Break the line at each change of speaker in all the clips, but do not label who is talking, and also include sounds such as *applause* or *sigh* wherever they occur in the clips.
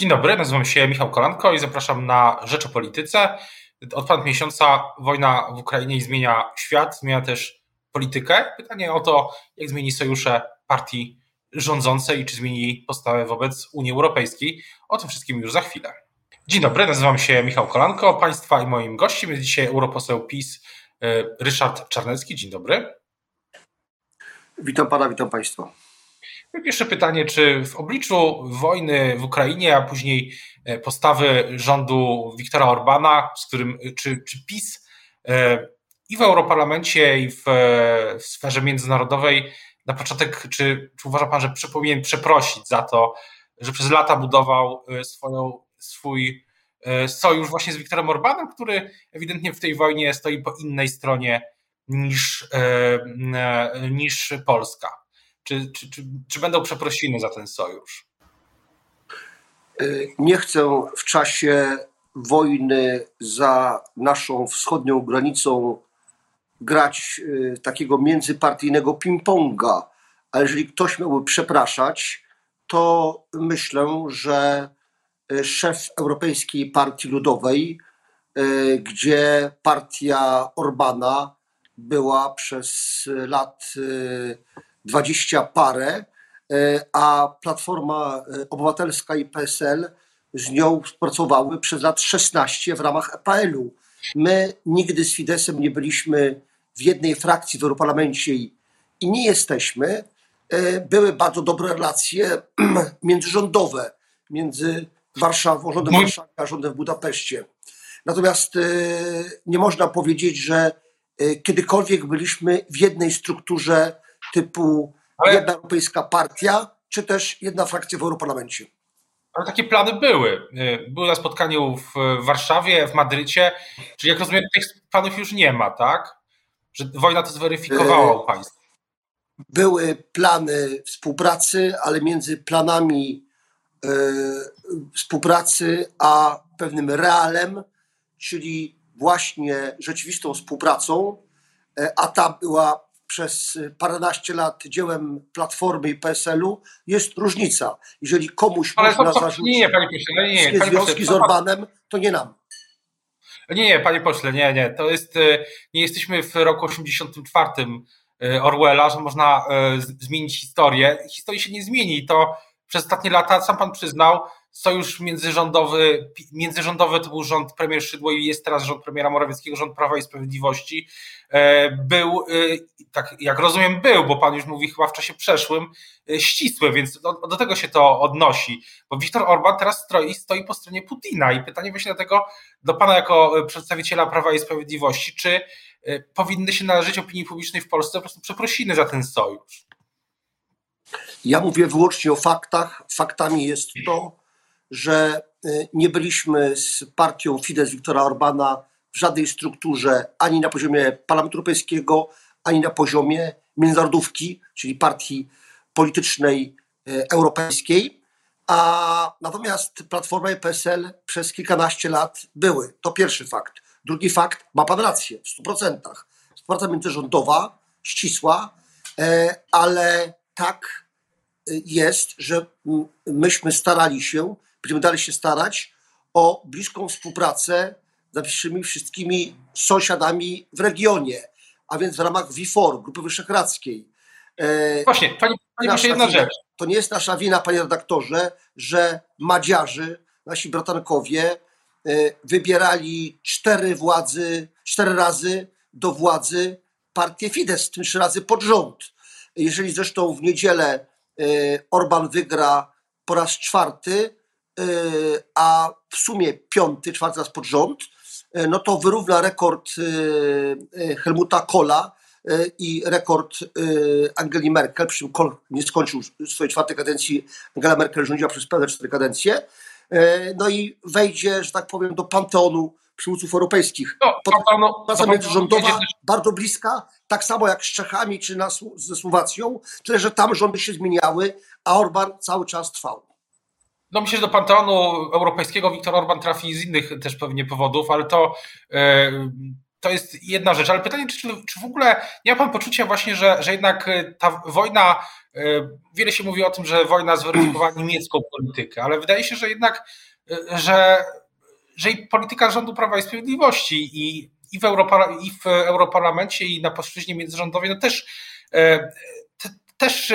Dzień dobry, nazywam się Michał Kolanko i zapraszam na Rzecz o Polityce. Od ponad miesiąca wojna w Ukrainie zmienia świat, zmienia też politykę. Pytanie o to, jak zmieni sojusze partii rządzącej i czy zmieni postawę wobec Unii Europejskiej. O tym wszystkim już za chwilę. Dzień dobry, nazywam się Michał Kolanko. Państwa i moim gościem jest dzisiaj europoseł PiS e, Ryszard Czarnecki. Dzień dobry.
Witam pana, witam państwa.
Pierwsze pytanie, czy w obliczu wojny w Ukrainie, a później e, postawy rządu Viktora Orbana, z którym, czy, czy PiS e, i w Europarlamencie, i w, sferze międzynarodowej na początek, czy, czy uważa Pan, że powinien przeprosić za to, że przez lata budował e, swoją, swój sojusz właśnie z Viktorem Orbanem, który ewidentnie w tej wojnie stoi po innej stronie niż, niż Polska? Czy, czy, czy, czy będą przeprosiny za ten sojusz?
Y, nie chcę w czasie wojny za naszą wschodnią granicą grać y, takiego międzypartyjnego ping-ponga, ale jeżeli ktoś miałby przepraszać, to myślę, że y, szef Europejskiej Partii Ludowej, gdzie partia Orbana była przez lat dwadzieścia parę, e, a Platforma e, Obywatelska i PSL z nią współpracowały przez lat 16 w ramach EPL-u. My nigdy z Fidesem nie byliśmy w jednej frakcji w Europarlamencie i nie jesteśmy. E, były bardzo dobre relacje *clears throat* międzyrządowe między Warszawą, rządem. Warszawy a rządem w Budapeszcie. Natomiast nie można powiedzieć, że kiedykolwiek byliśmy w jednej strukturze typu Ale... jedna europejska partia, czy też jedna frakcja w Europarlamencie.
Ale takie plany były. Y, były na spotkaniu w Warszawie, w Madrycie. Czyli jak rozumiem, tych planów już nie ma, tak? Że wojna to zweryfikowała u państwa.
Były plany współpracy, ale między planami y, współpracy a pewnym realem, czyli właśnie rzeczywistą współpracą, y, a ta była przez paręnaście lat dziełem Platformy i PSL-u, jest różnica. Jeżeli komuś Ale można to, zarzucić nie, nie, panie pośle, nie, nie, panie związki pośle, z Orbanem, to nie nam.
Nie, nie, panie pośle, nie, nie. To jest, e, nie jesteśmy w roku 84 e, Orwella, że można e, zmienić historię. Historia się nie zmieni. To przez ostatnie lata, sam pan przyznał, sojusz międzyrządowy, międzyrządowy to był rząd premier Szydło i jest teraz rząd premiera Morawieckiego, rząd Prawa i Sprawiedliwości. E, był, e, tak jak rozumiem, był, bo pan już mówi chyba w czasie przeszłym, e, ścisły, więc do, do tego się to odnosi. Bo Viktor Orban teraz stoi, stoi po stronie Putina i pytanie właśnie dlatego do pana jako przedstawiciela Prawa i Sprawiedliwości, czy powinny się należeć opinii publicznej w Polsce po prostu przeprosiny za ten sojusz?
Ja mówię wyłącznie o faktach. Faktami jest to, że y, nie byliśmy z partią Fidesz Viktora Orbana w żadnej strukturze ani na poziomie Parlamentu Europejskiego, ani na poziomie międzynarodówki, czyli partii politycznej y, europejskiej. A natomiast Platforma i PSL przez kilkanaście lat były. To pierwszy fakt. Drugi fakt, ma pan rację, w 100%. Współpraca międzyrządowa, ścisła, e, ale tak y, jest, że myśmy starali się będziemy dalej się starać o bliską współpracę z naszymi wszystkimi sąsiadami w regionie, a więc w ramach WIFOR, Grupy Wyszehradzkiej.
E, Właśnie, panie, panie jedna wina, rzecz.
To nie jest nasza wina, panie redaktorze, że Madziarzy, nasi bratankowie, e, wybierali cztery władzy, cztery razy do władzy partię Fidesz, trzy razy pod rząd. Jeżeli zresztą w niedzielę e, Orban wygra po raz czwarty, a w sumie piąty, czwarty raz pod rząd, e, no to wyrówna rekord e, Helmuta Kohla i rekord Angeli Merkel, przy czym Kohl nie skończył swojej czwartej kadencji, Angela Merkel rządziła przez pełne cztery kadencje, no i wejdzie, że tak powiem, do panteonu przywódców europejskich. No, Praca międzyrządowa bardzo bliska, tak samo jak z Czechami czy na, ze Słowacją, tyle że tam rządy się zmieniały, a Orban cały czas trwał.
No myślę, że do Panteonu Europejskiego Viktor Orban trafi z innych też pewnie powodów, ale to e, to jest jedna rzecz, ale pytanie, czy, czy w ogóle nie ma pan poczucia właśnie, że, że jednak ta wojna, wiele się mówi o tym, że wojna zweryfikowała *clears throat* niemiecką politykę, ale wydaje się, że jednak, że, że i polityka rządu Prawa i Sprawiedliwości i, i, w, Europar i w Europarlamencie i na płaszczyźnie międzyrządowej, no też też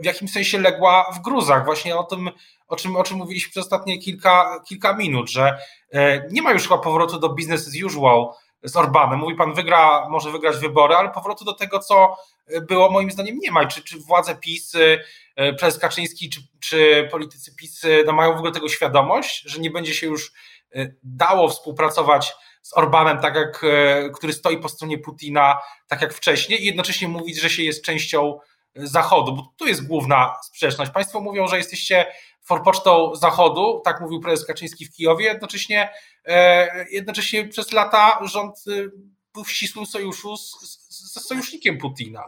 w jakimś sensie legła w gruzach. Właśnie o tym, o czym, o czym mówiliśmy przez ostatnie kilka, kilka minut, że e, nie ma już chyba powrotu do business as usual z Orbanem. Mówi pan, wygra, może wygrać wybory, ale powrotu do tego, co było, moim zdaniem nie ma. Czy, czy władze PiS, e, przez Kaczyński, czy, czy politycy PiS no mają w ogóle tego świadomość, że nie będzie się już e, dało współpracować z Orbanem, tak jak, który stoi po stronie Putina, tak jak wcześniej, i jednocześnie mówić, że się jest częścią Zachodu, bo tu jest główna sprzeczność. Państwo mówią, że jesteście forpocztą Zachodu, tak mówił prezes Kaczyński w Kijowie, jednocześnie, e, jednocześnie przez lata rząd e, był w ścisłym sojuszu ze sojusznikiem Putina.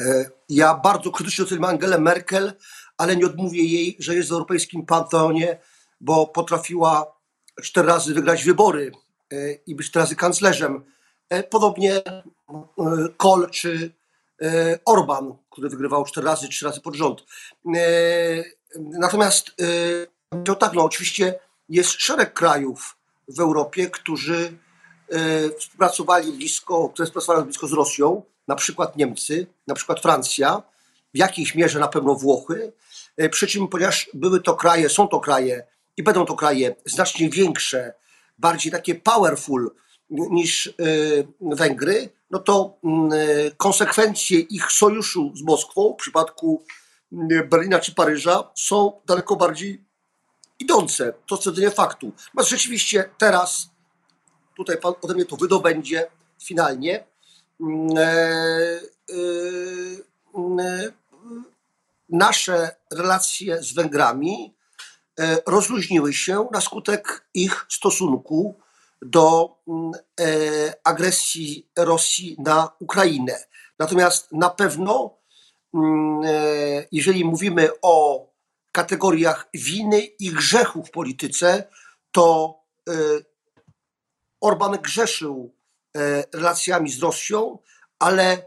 E, ja bardzo krytycznie oceniam Angelę Merkel, ale nie odmówię jej, że jest w europejskim panteonie, bo potrafiła cztery razy wygrać wybory i być cztery razy kanclerzem. Podobnie Kohl czy Orban, który wygrywał cztery razy, trzy razy pod rząd. E, natomiast e, to tak, no oczywiście jest szereg krajów w Europie, którzy współpracowali blisko, które współpracowały blisko z Rosją, na przykład Niemcy, na przykład Francja, w jakiejś mierze na pewno Włochy. Przy czym, ponieważ były to kraje, są to kraje i będą to kraje znacznie większe, bardziej takie powerful niż Węgry, no to mm, e, konsekwencje ich sojuszu z Moskwą w przypadku mm, Berlina czy Paryża są daleko bardziej idące. To stwierdzenie faktu. No rzeczywiście teraz, tutaj pan ode mnie to wydobędzie finalnie, mm, e, e, nasze relacje z Węgrami rozluźniły się na skutek ich stosunku do mm, e, agresji Rosji na Ukrainę. Natomiast na pewno, mm, e, jeżeli mówimy o kategoriach winy i grzechu w polityce, to e, Orban grzeszył relacjami z Rosją, ale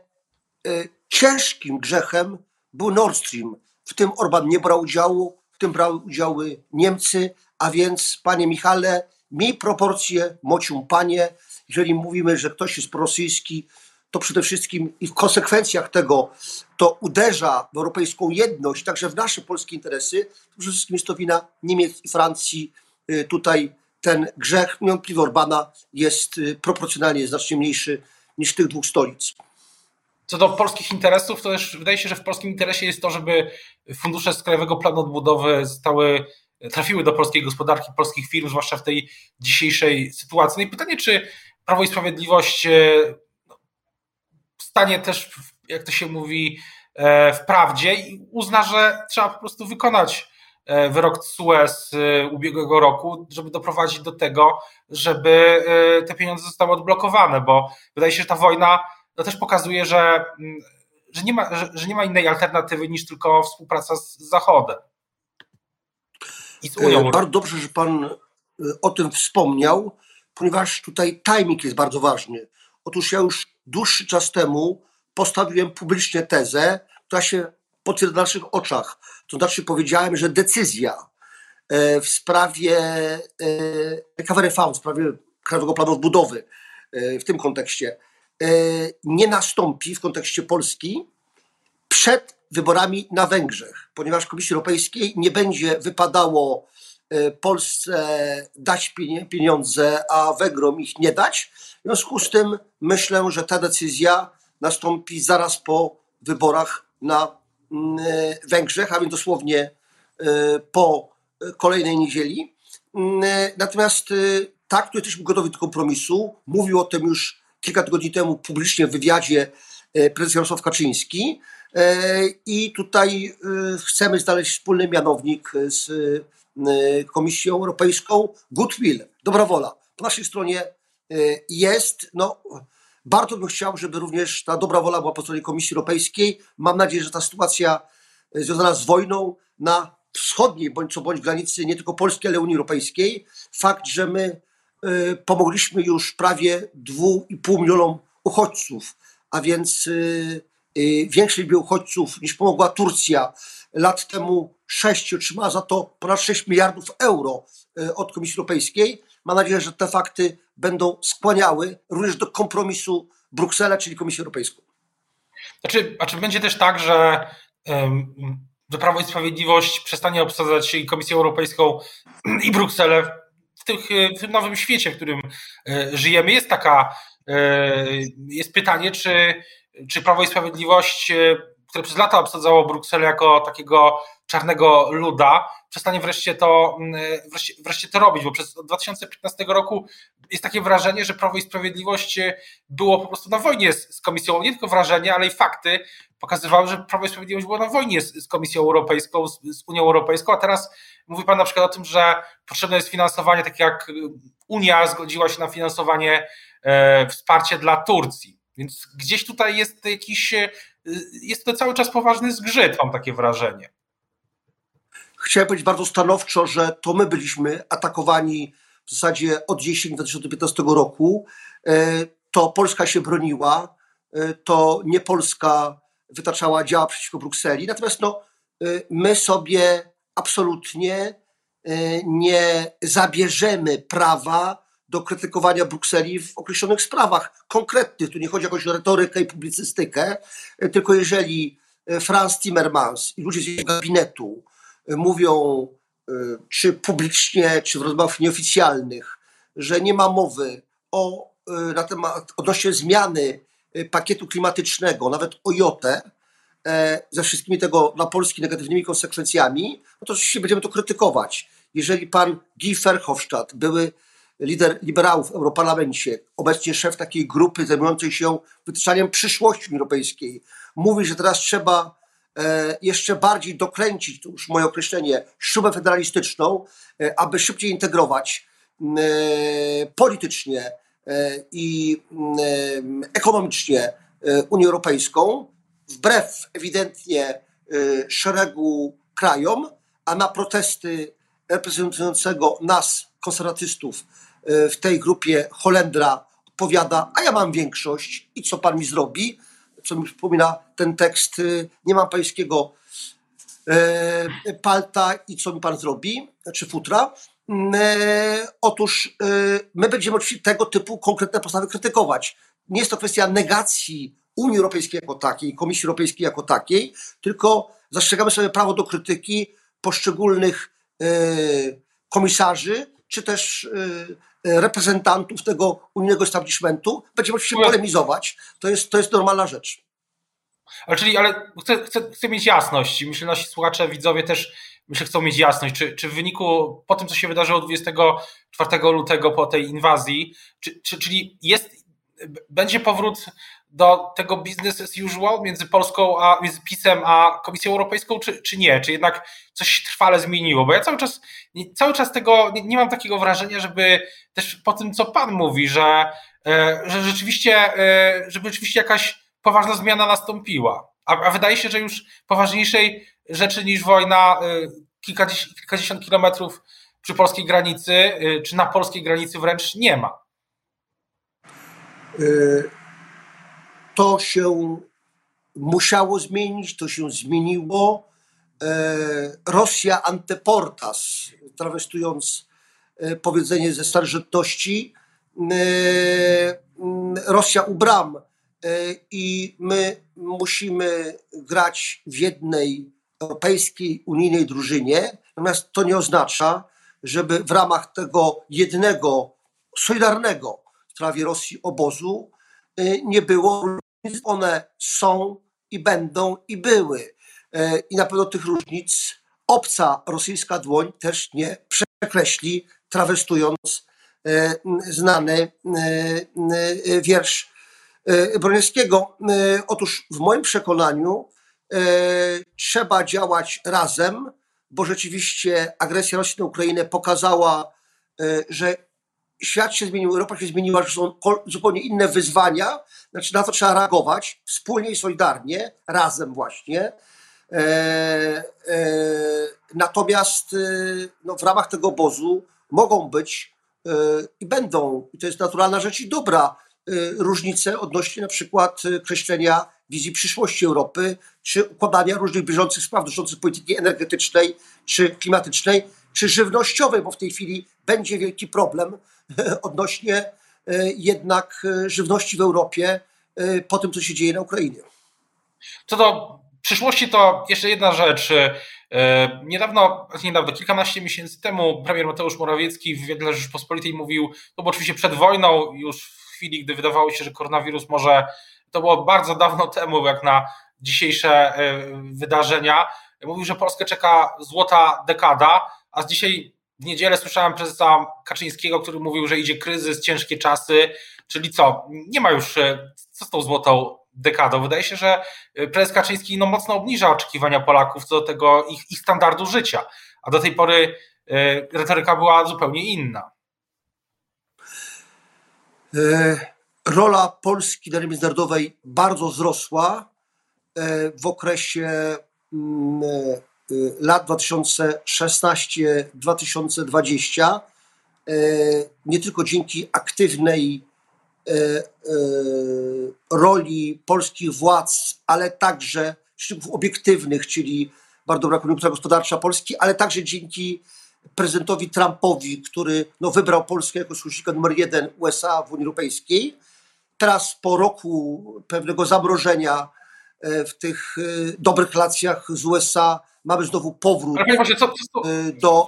ciężkim grzechem był Nord Stream. W tym Orban nie brał udziału, w tym brały udziały Niemcy, a więc, panie Michale, miej proporcje, mocium panie. Jeżeli mówimy, że ktoś jest prorosyjski, to przede wszystkim i w konsekwencjach tego to uderza w europejską jedność, także w nasze polskie interesy. Przede wszystkim jest to wina Niemiec i Francji. Y, tutaj ten grzech niewątpliwie Orbana jest y, proporcjonalnie znacznie mniejszy niż tych dwóch stolic.
Co do polskich interesów, to też wydaje się, że w polskim interesie jest to, żeby fundusze z Krajowego Planu Odbudowy zostały trafiły do polskiej gospodarki, polskich firm, zwłaszcza w tej dzisiejszej sytuacji. No i pytanie, czy Prawo i Sprawiedliwość e, no, stanie też, jak to się mówi, e, w prawdzie i uzna, że trzeba po prostu wykonać e, wyrok TSUE z ubiegłego roku, żeby doprowadzić do tego, żeby te pieniądze zostały odblokowane, bo wydaje się, że ta wojna no też pokazuje, że, mm, że, nie ma, że, że nie ma innej alternatywy niż tylko współpraca z Zachodem.
E, bardzo dobrze, że Pan e, o tym wspomniał, ponieważ tutaj timing jest bardzo ważny. Otóż ja już dłuższy czas temu postawiłem publicznie tezę, która się potwierdza na naszych oczach. To znaczy powiedziałem, że decyzja e, w sprawie Recovery Fund, w sprawie Krajowego Planu Odbudowy w tym kontekście nie nastąpi w kontekście Polski przed wyborami na Węgrzech, ponieważ Komisji Europejskiej nie będzie wypadało e, Polsce dać pieniądze, a Węgrom ich nie dać. W związku z tym myślę, że ta decyzja nastąpi zaraz po wyborach na mm, e, Węgrzech, a więc dosłownie e, po kolejnej niedzieli. Mm, natomiast tak, tu jesteśmy gotowi do kompromisu. Mówił o tym już kilka tygodni temu publicznie w wywiadzie prezes Jarosław Kaczyński. E, I tutaj e, chcemy znaleźć wspólny mianownik z e, Komisją Europejską. Goodwill, dobra wola. Po naszej stronie jest. No, bardzo bym chciał, żeby również ta dobra wola była po stronie Komisji Europejskiej. Mam nadzieję, że ta sytuacja związana z wojną na wschodniej bądź co bądź granicy nie tylko Polski, ale Unii Europejskiej, fakt, że my pomogliśmy już prawie 2,5 milionom uchodźców, a więc większej liczbie uchodźców niż pomogła Turcja. Lat temu 6 otrzymała za to ponad 6 miliardów euro od Komisji Europejskiej. Mam nadzieję, że te fakty będą skłaniały również do kompromisu Bruksela, czyli Komisję Europejską.
Znaczy, a czy będzie też tak, że że Prawo i Sprawiedliwość przestanie obsadzać i Komisję Europejską i Brukselę w, tych, w tym nowym świecie, w którym żyjemy. Jest taka, jest pytanie, czy, czy Prawo i Sprawiedliwość, e, które przez lata obsadzało Brukselę jako takiego czarnego luda, przestanie wreszcie to, wreszcie, wreszcie to robić, bo przez 2015 roku jest takie wrażenie, że Prawo i Sprawiedliwość było po prostu na wojnie z, z Komisją, nie tylko wrażenie, ale i fakty, pokazywały, że Prawo i Sprawiedliwość było na wojnie z, z Komisją Europejską, z, z, Unią Europejską, a teraz mówi Pan na przykład o tym, że potrzebne jest finansowanie, tak jak Unia zgodziła się na finansowanie e, wsparcie dla Turcji. Więc gdzieś tutaj jest jakiś, e, jest to cały czas poważny zgrzyt, mam takie wrażenie.
Chciałem powiedzieć bardzo stanowczo, że to my byliśmy atakowani w zasadzie od jesieni 2015 roku. E, to Polska się broniła, e, to nie Polska wytaczała działa przeciwko Brukseli. Natomiast no, my sobie absolutnie nie zabierzemy prawa do krytykowania Brukseli w określonych sprawach konkretnych. Tu nie chodzi o retorykę i publicystykę, y, tylko jeżeli Franz Timmermans i ludzie z jego gabinetu mówią, czy publicznie, czy w rozmowach nieoficjalnych, że nie ma mowy o, na temat odnośnie zmiany pakietu klimatycznego, nawet o jotę, e, ze wszystkimi tego dla Polski negatywnymi konsekwencjami, no to oczywiście będziemy to krytykować. Jeżeli pan Guy Verhofstadt, były lider liberałów w Europarlamencie, obecnie szef takiej grupy zajmującej się wytyczaniem przyszłości Europejskiej, mówi, że teraz trzeba e, jeszcze bardziej dokręcić, to już moje określenie, śrubę federalistyczną, e, aby szybciej integrować politycznie i ekonomicznie Unię Europejską, wbrew ewidentnie szeregu krajom, a na protesty reprezentującego nas, konserwatystów, w tej grupie Holendra odpowiada, a ja mam większość i co pan mi zrobi? Co mi przypomina ten tekst, nie mam pańskiego palta i co mi pan zrobi, czy futra. E, otóż e, my będziemy oczywiście tego typu konkretne postawy krytykować. Nie jest to kwestia negacji Unii Europejskiej jako takiej, Komisji Europejskiej jako takiej, tylko zastrzegamy sobie prawo do krytyki poszczególnych e, komisarzy, czy też reprezentantów tego unijnego establishmentu. Będziemy oczywiście polemizować. To jest, to jest normalna rzecz.
Ale czyli, ale chcę, chcę, chcę mieć jasność. Myślę, nasi słuchacze, widzowie też myślę, chcą mieć jasność, czy, czy w wyniku, po tym, co się wydarzyło 24 lutego, po tej inwazji, czy, czy, czyli jest, będzie powrót do tego business as usual między Polską, a między PiSem a Komisją Europejską, czy, czy nie? Czy jednak coś się trwale zmieniło? Bo ja cały czas, cały czas tego, nie, nie mam takiego wrażenia, żeby też po tym, co Pan mówi, że, e, że rzeczywiście, e, żeby rzeczywiście jakaś poważna zmiana nastąpiła. A, a wydaje się, że już poważniejszej rzeczy niż wojna y, kilkadziesiąt, kilkadziesiąt kilometrów przy polskiej granicy, czy na polskiej granicy wręcz nie ma.
Y, to się musiało zmienić, to się zmieniło. Rosja anteportas, trawestując powiedzenie ze starożytności, Rosja u bram i my musimy grać w jednej europejskiej, unijnej drużynie, natomiast to nie oznacza, żeby w ramach tego jednego, solidarnego w sprawie Rosji obozu nie było. One są i będą i były. Y, I na pewno tych różnic obca rosyjska dłoń też nie przekreśli, trawestując y, znany wiersz Broniewskiego. Otóż w moim przekonaniu E, trzeba działać razem, bo rzeczywiście agresja Rosji na Ukrainę pokazała, e, że świat się zmienił, Europa się zmieniła, są zupełnie inne wyzwania, znaczy na to trzeba reagować wspólnie i solidarnie, razem właśnie. E, natomiast no, w ramach tego obozu mogą być i będą, i to jest naturalna rzecz i dobra, różnice odnośnie na przykład kreślenia wizji przyszłości Europy, czy układania różnych bieżących spraw dotyczących polityki energetycznej, czy klimatycznej, czy żywnościowej, bo w tej chwili będzie wielki problem *laughs* odnośnie jednak żywności w Europie po tym, co się dzieje na Ukrainie.
Co do przyszłości, to jeszcze jedna rzecz. E, niedawno, znaczy niedawno, kilkanaście miesięcy temu premier Mateusz Morawiecki w dla Rzeczpospolitej mówił, to było oczywiście przed wojną, już w chwili, gdy wydawało się, że koronawirus może, to było bardzo dawno temu, jak na dzisiejsze e, wydarzenia, mówił, że Polskę czeka złota dekada, a dzisiaj w niedzielę słyszałem prezesa Kaczyńskiego, który mówił, że idzie kryzys, ciężkie czasy, czyli co, nie ma już, e, co z tą złotą dekadą. Wydaje się, że y, prezes Kaczyński no, mocno obniża oczekiwania Polaków co do tego ich, ich standardu życia, a do tej pory y, retoryka była zupełnie inna.
E, rola Polski na międzynarodowej bardzo wzrosła e, w okresie mm, e, lat 2016-2020. Nie tylko dzięki aktywnej e, roli polskich władz, ale także czynników obiektywnych, czyli bardzo dobra koniunktura gospodarcza Polski, ale także dzięki prezydentowi Trumpowi, który no, wybrał Polskę jako sojusznika numer jeden USA w Unii Europejskiej. Teraz po roku pewnego zamrożenia w tych dobrych relacjach z USA mamy znowu powrót do,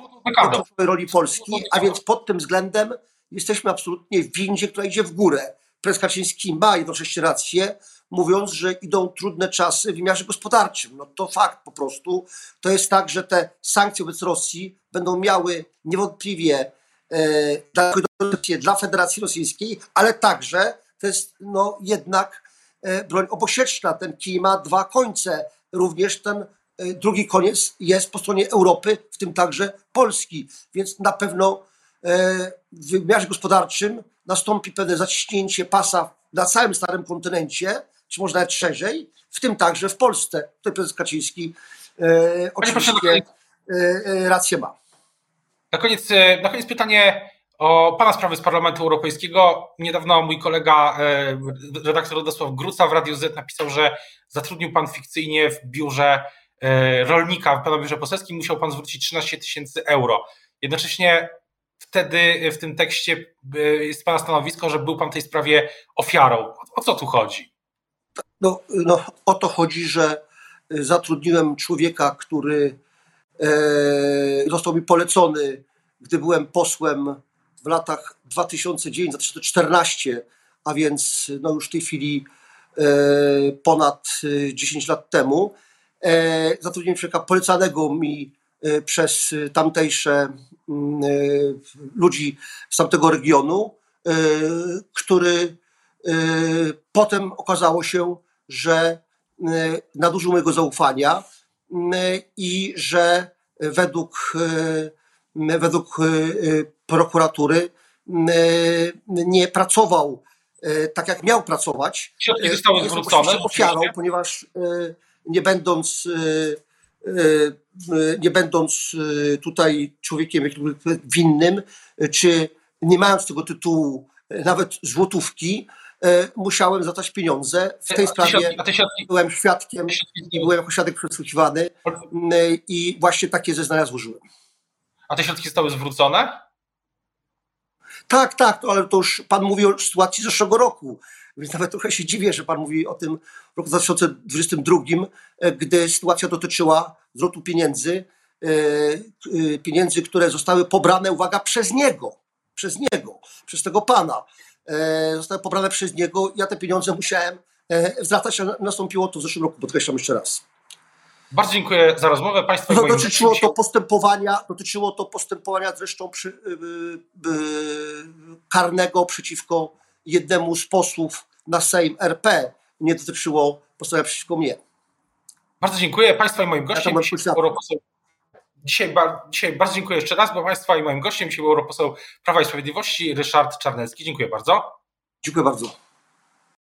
do roli Polski, a więc pod tym względem jesteśmy absolutnie w windzie, która idzie w górę. Prezes Kaczyński ma jednocześnie rację, mówiąc, że idą trudne czasy w wymiarze gospodarczym. No to fakt po prostu. To jest tak, że te sankcje wobec Rosji będą miały niewątpliwie e, dla Federacji Rosyjskiej, ale także to jest no, jednak e, broń obosieczna. Ten kij ma dwa końce. Również ten drugi koniec jest po stronie Europy, w tym także Polski. Więc na pewno E, w wymiarze gospodarczym nastąpi pewne zaciśnięcie pasa na całym starym kontynencie, czy może nawet szerzej, w tym także w Polsce. Tutaj prezes Kaczyński e, oczywiście e, e, rację ma.
Na koniec, e, na koniec pytanie o Pana sprawy z Parlamentu Europejskiego. Niedawno mój kolega, redaktor Radosław Gruca w Radiu Z napisał, że zatrudnił Pan fikcyjnie w biurze rolnika, w Pana biurze poselskim, musiał Pan zwrócić 13 tysięcy euro. Jednocześnie wtedy w tym tekście e, jest Pana stanowisko, że był Pan w tej sprawie ofiarą. O co tu chodzi?
No, no o to chodzi, że zatrudniłem człowieka, który e, został mi polecony, gdy byłem posłem w latach 2009-2014, a więc no już w tej chwili e, ponad 10 lat temu. E, zatrudniłem człowieka polecanego mi e, przez tamtejsze Mm, e, ludzi z tamtego regionu, e, który e, potem okazało się, że nadużył mojego zaufania i że według, według prokuratury nie pracował tak, jak miał pracować.
Środki zostały zwrócone.
ofiarą, ponieważ nie będąc E, nie będąc e, tutaj człowiekiem winnym, czy nie mając tego tytułu e, nawet złotówki, musiałem zadać pieniądze. W tej sprawie byłem świadkiem i byłem jako świadek przesłuchiwany i właśnie takie zeznania złożyłem.
A te środki zostały zwrócone?
Tak, tak, ale to już pan mówi o sytuacji z zeszłego roku. Więc nawet trochę się dziwię, że Pan mówi o tym w roku 2022, e, gdy sytuacja dotyczyła zwrotu pieniędzy, e, e, pieniędzy, które zostały pobrane, uwaga, przez niego, przez niego, przez tego Pana. Zostały pobrane przez niego. Ja te pieniądze musiałem zwracać, a nastąpiło to w zeszłym roku, podkreślam jeszcze raz.
Bardzo dziękuję za rozmowę. Państwa no,
dotyczyło to postępowania, dotyczyło to postępowania zresztą przy, y, y, y, karnego przeciwko jednemu z posłów na Sejm RP nie dotyczyło postępowania przeciwko mnie.
Bardzo dziękuję Państwa i moim gościem. Ja dzisiaj, europoseł, dzisiaj, dzisiaj bardzo dziękuję jeszcze raz, bo Państwa i moim gościem dzisiaj był europoseł Prawa i Sprawiedliwości Ryszard Czarnecki. Dziękuję bardzo.
Dziękuję bardzo.